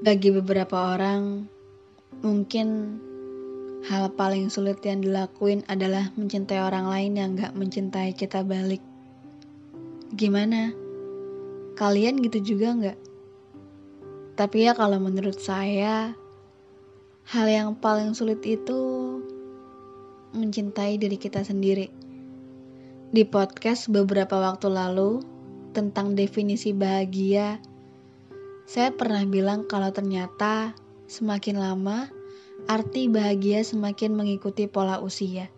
Bagi beberapa orang, mungkin hal paling sulit yang dilakuin adalah mencintai orang lain yang gak mencintai kita balik. Gimana? Kalian gitu juga gak? Tapi ya kalau menurut saya, hal yang paling sulit itu mencintai diri kita sendiri. Di podcast beberapa waktu lalu tentang definisi bahagia, saya pernah bilang kalau ternyata semakin lama, arti bahagia semakin mengikuti pola usia.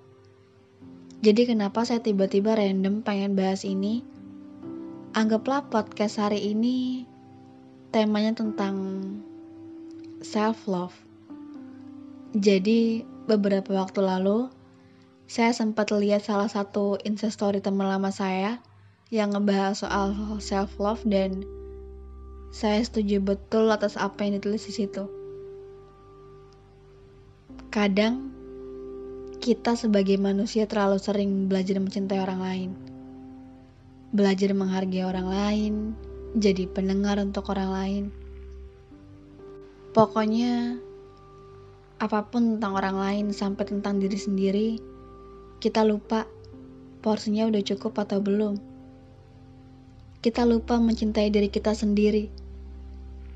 Jadi kenapa saya tiba-tiba random pengen bahas ini? Anggaplah podcast hari ini temanya tentang self love. Jadi beberapa waktu lalu saya sempat lihat salah satu instastory teman lama saya yang ngebahas soal self love dan saya setuju betul atas apa yang ditulis di situ. Kadang kita sebagai manusia terlalu sering belajar mencintai orang lain. Belajar menghargai orang lain, jadi pendengar untuk orang lain. Pokoknya apa pun tentang orang lain sampai tentang diri sendiri, kita lupa porsinya udah cukup atau belum. Kita lupa mencintai diri kita sendiri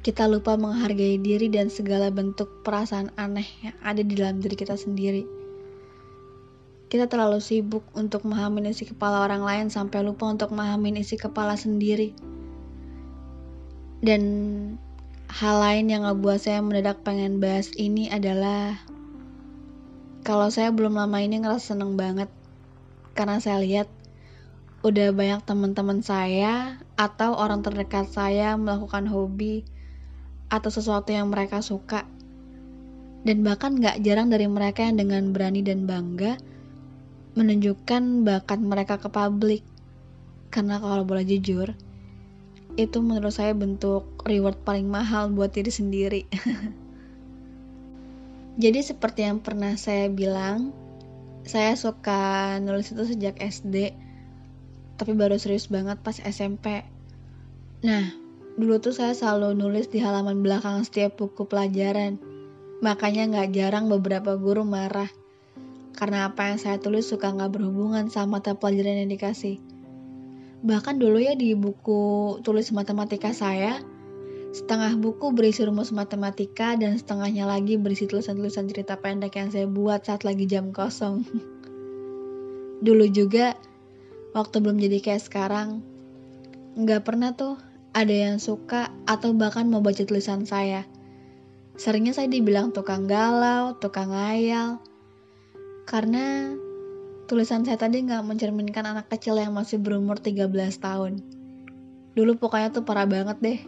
kita lupa menghargai diri dan segala bentuk perasaan aneh yang ada di dalam diri kita sendiri. Kita terlalu sibuk untuk memahami isi kepala orang lain sampai lupa untuk memahami isi kepala sendiri. Dan hal lain yang ngebuat saya mendadak pengen bahas ini adalah kalau saya belum lama ini ngerasa seneng banget karena saya lihat udah banyak teman-teman saya atau orang terdekat saya melakukan hobi atau sesuatu yang mereka suka. Dan bahkan gak jarang dari mereka yang dengan berani dan bangga menunjukkan bakat mereka ke publik. Karena kalau boleh jujur, itu menurut saya bentuk reward paling mahal buat diri sendiri. Jadi seperti yang pernah saya bilang, saya suka nulis itu sejak SD, tapi baru serius banget pas SMP. Nah, Dulu tuh saya selalu nulis di halaman belakang setiap buku pelajaran. Makanya nggak jarang beberapa guru marah. Karena apa yang saya tulis suka nggak berhubungan sama mata pelajaran yang dikasih. Bahkan dulu ya di buku tulis matematika saya, setengah buku berisi rumus matematika dan setengahnya lagi berisi tulisan-tulisan cerita pendek yang saya buat saat lagi jam kosong. Dulu juga, waktu belum jadi kayak sekarang, nggak pernah tuh ada yang suka atau bahkan mau baca tulisan saya. Seringnya saya dibilang tukang galau, tukang ngayal. Karena tulisan saya tadi nggak mencerminkan anak kecil yang masih berumur 13 tahun. Dulu pokoknya tuh parah banget deh.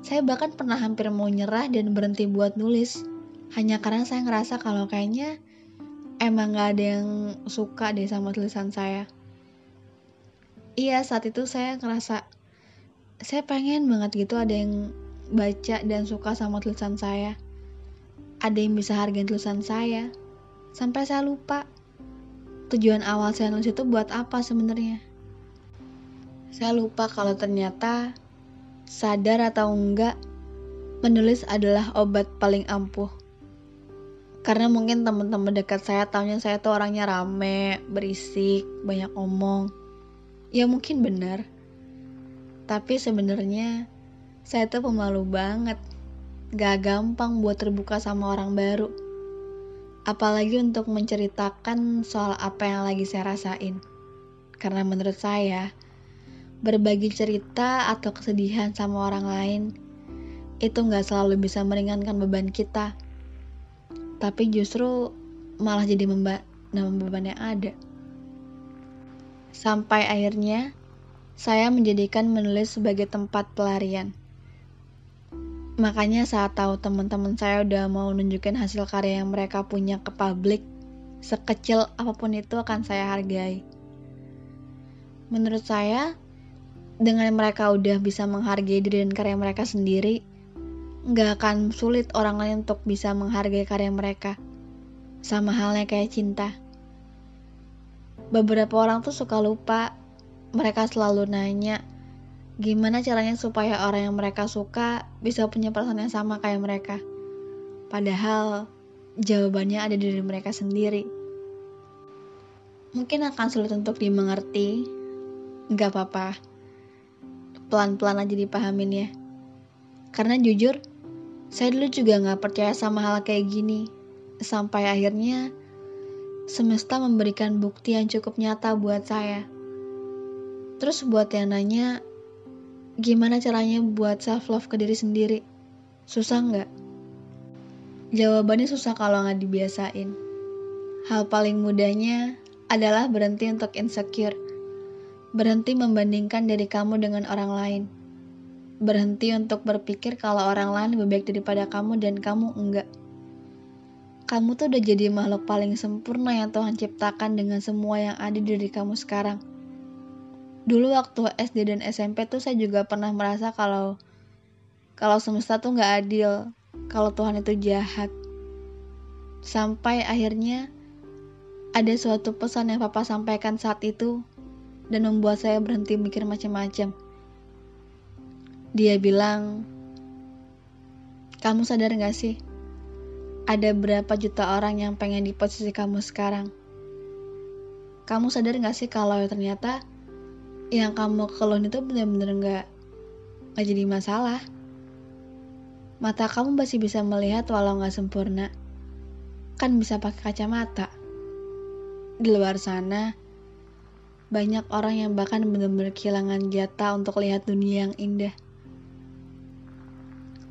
Saya bahkan pernah hampir mau nyerah dan berhenti buat nulis. Hanya karena saya ngerasa kalau kayaknya emang gak ada yang suka deh sama tulisan saya. Iya, saat itu saya ngerasa saya pengen banget gitu ada yang baca dan suka sama tulisan saya. Ada yang bisa hargain tulisan saya. Sampai saya lupa tujuan awal saya nulis itu buat apa sebenarnya. Saya lupa kalau ternyata sadar atau enggak menulis adalah obat paling ampuh. Karena mungkin teman-teman dekat saya tahunya saya tuh orangnya rame, berisik, banyak omong. Ya mungkin benar tapi sebenarnya saya tuh pemalu banget. Gak gampang buat terbuka sama orang baru. Apalagi untuk menceritakan soal apa yang lagi saya rasain. Karena menurut saya, berbagi cerita atau kesedihan sama orang lain itu gak selalu bisa meringankan beban kita. Tapi justru malah jadi memba beban yang ada. Sampai akhirnya saya menjadikan menulis sebagai tempat pelarian. Makanya saat tahu teman-teman saya udah mau nunjukin hasil karya yang mereka punya ke publik, sekecil apa pun itu akan saya hargai. Menurut saya, dengan mereka udah bisa menghargai diri dan karya mereka sendiri, nggak akan sulit orang lain untuk bisa menghargai karya mereka. Sama halnya kayak cinta. Beberapa orang tuh suka lupa mereka selalu nanya, Gimana caranya supaya orang yang mereka suka bisa punya perasaan yang sama kayak mereka? Padahal jawabannya ada di diri mereka sendiri. Mungkin akan sulit untuk dimengerti, nggak apa-apa. Pelan-pelan aja dipahamin ya. Karena jujur, saya dulu juga nggak percaya sama hal kayak gini. Sampai akhirnya semesta memberikan bukti yang cukup nyata buat saya. Terus buat yang nanya, Gimana caranya buat self love ke diri sendiri? Susah nggak? Jawabannya susah kalau nggak dibiasain. Hal paling mudahnya adalah berhenti untuk insecure. Berhenti membandingkan diri kamu dengan orang lain. Berhenti untuk berpikir kalau orang lain lebih baik daripada kamu dan kamu enggak. Kamu tuh udah jadi makhluk paling sempurna yang Tuhan ciptakan dengan semua yang ada di diri kamu sekarang dulu waktu SD dan SMP tuh saya juga pernah merasa kalau kalau semesta tuh nggak adil, kalau Tuhan itu jahat. Sampai akhirnya ada suatu pesan yang papa sampaikan saat itu dan membuat saya berhenti mikir macam-macam. Dia bilang, kamu sadar gak sih? Ada berapa juta orang yang pengen di posisi kamu sekarang? Kamu sadar gak sih kalau ternyata yang kamu keluhin itu bener-bener gak, gak jadi masalah. Mata kamu masih bisa melihat walau gak sempurna. Kan bisa pakai kacamata. Di luar sana, banyak orang yang bahkan benar-benar kehilangan jatah untuk lihat dunia yang indah.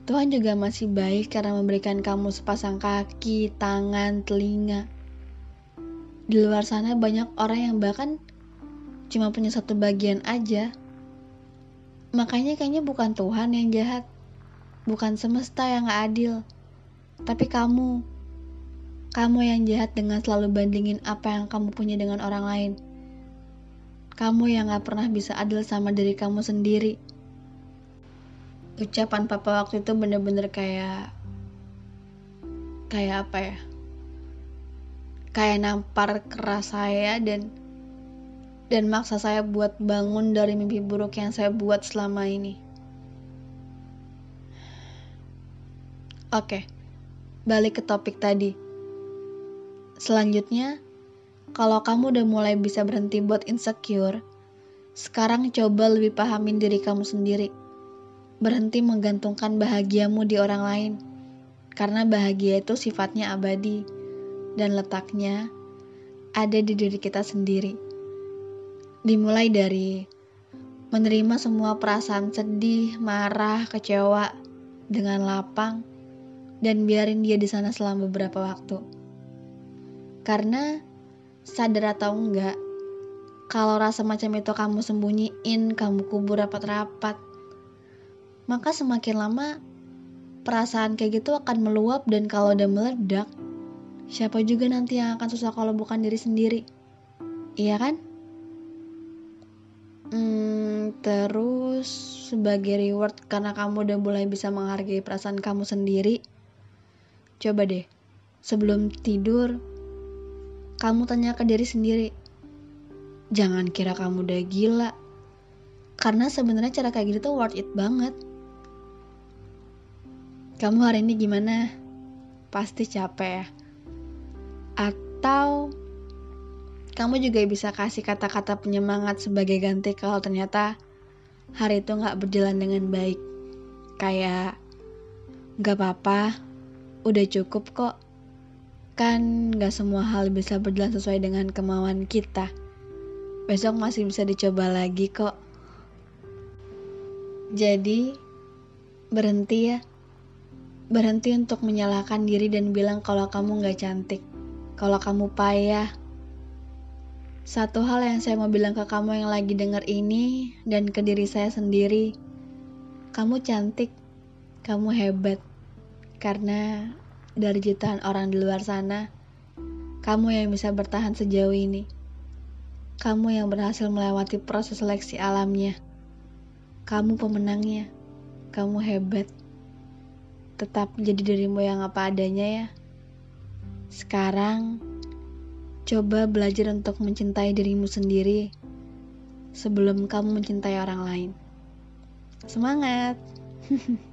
Tuhan juga masih baik karena memberikan kamu sepasang kaki, tangan, telinga. Di luar sana banyak orang yang bahkan cuma punya satu bagian aja. Makanya kayaknya bukan Tuhan yang jahat, bukan semesta yang gak adil, tapi kamu. Kamu yang jahat dengan selalu bandingin apa yang kamu punya dengan orang lain. Kamu yang gak pernah bisa adil sama diri kamu sendiri. Ucapan papa waktu itu bener-bener kayak... Kayak apa ya? Kayak nampar keras saya dan dan maksa saya buat bangun dari mimpi buruk yang saya buat selama ini. Oke, balik ke topik tadi. Selanjutnya, kalau kamu udah mulai bisa berhenti buat insecure, sekarang coba lebih pahamin diri kamu sendiri. Berhenti menggantungkan bahagiamu di orang lain, karena bahagia itu sifatnya abadi dan letaknya ada di diri kita sendiri. Dimulai dari menerima semua perasaan sedih, marah, kecewa dengan lapang dan biarin dia di sana selama beberapa waktu. Karena sadar atau enggak, kalau rasa macam itu kamu sembunyiin, kamu kubur rapat-rapat, maka semakin lama perasaan kayak gitu akan meluap dan kalau udah meledak, siapa juga nanti yang akan susah kalau bukan diri sendiri. Iya kan? Hmm, terus sebagai reward karena kamu udah mulai bisa menghargai perasaan kamu sendiri, coba deh sebelum tidur kamu tanya ke diri sendiri. Jangan kira kamu udah gila. Karena sebenarnya cara kayak gitu tuh worth it banget. Kamu hari ini gimana? Pasti capek ya. Atau kamu juga bisa kasih kata-kata penyemangat sebagai ganti kalau ternyata hari itu nggak berjalan dengan baik. Kayak, nggak apa-apa, udah cukup kok. Kan nggak semua hal bisa berjalan sesuai dengan kemauan kita. Besok masih bisa dicoba lagi kok. Jadi, berhenti ya. Berhenti untuk menyalahkan diri dan bilang kalau kamu nggak cantik. Kalau kamu payah, satu hal yang saya mau bilang ke kamu yang lagi denger ini dan ke diri saya sendiri, kamu cantik, kamu hebat. Karena dari jutaan orang di luar sana, kamu yang bisa bertahan sejauh ini. Kamu yang berhasil melewati proses seleksi alamnya. Kamu pemenangnya. Kamu hebat. Tetap jadi dirimu yang apa adanya ya. Sekarang Coba belajar untuk mencintai dirimu sendiri sebelum kamu mencintai orang lain. Semangat!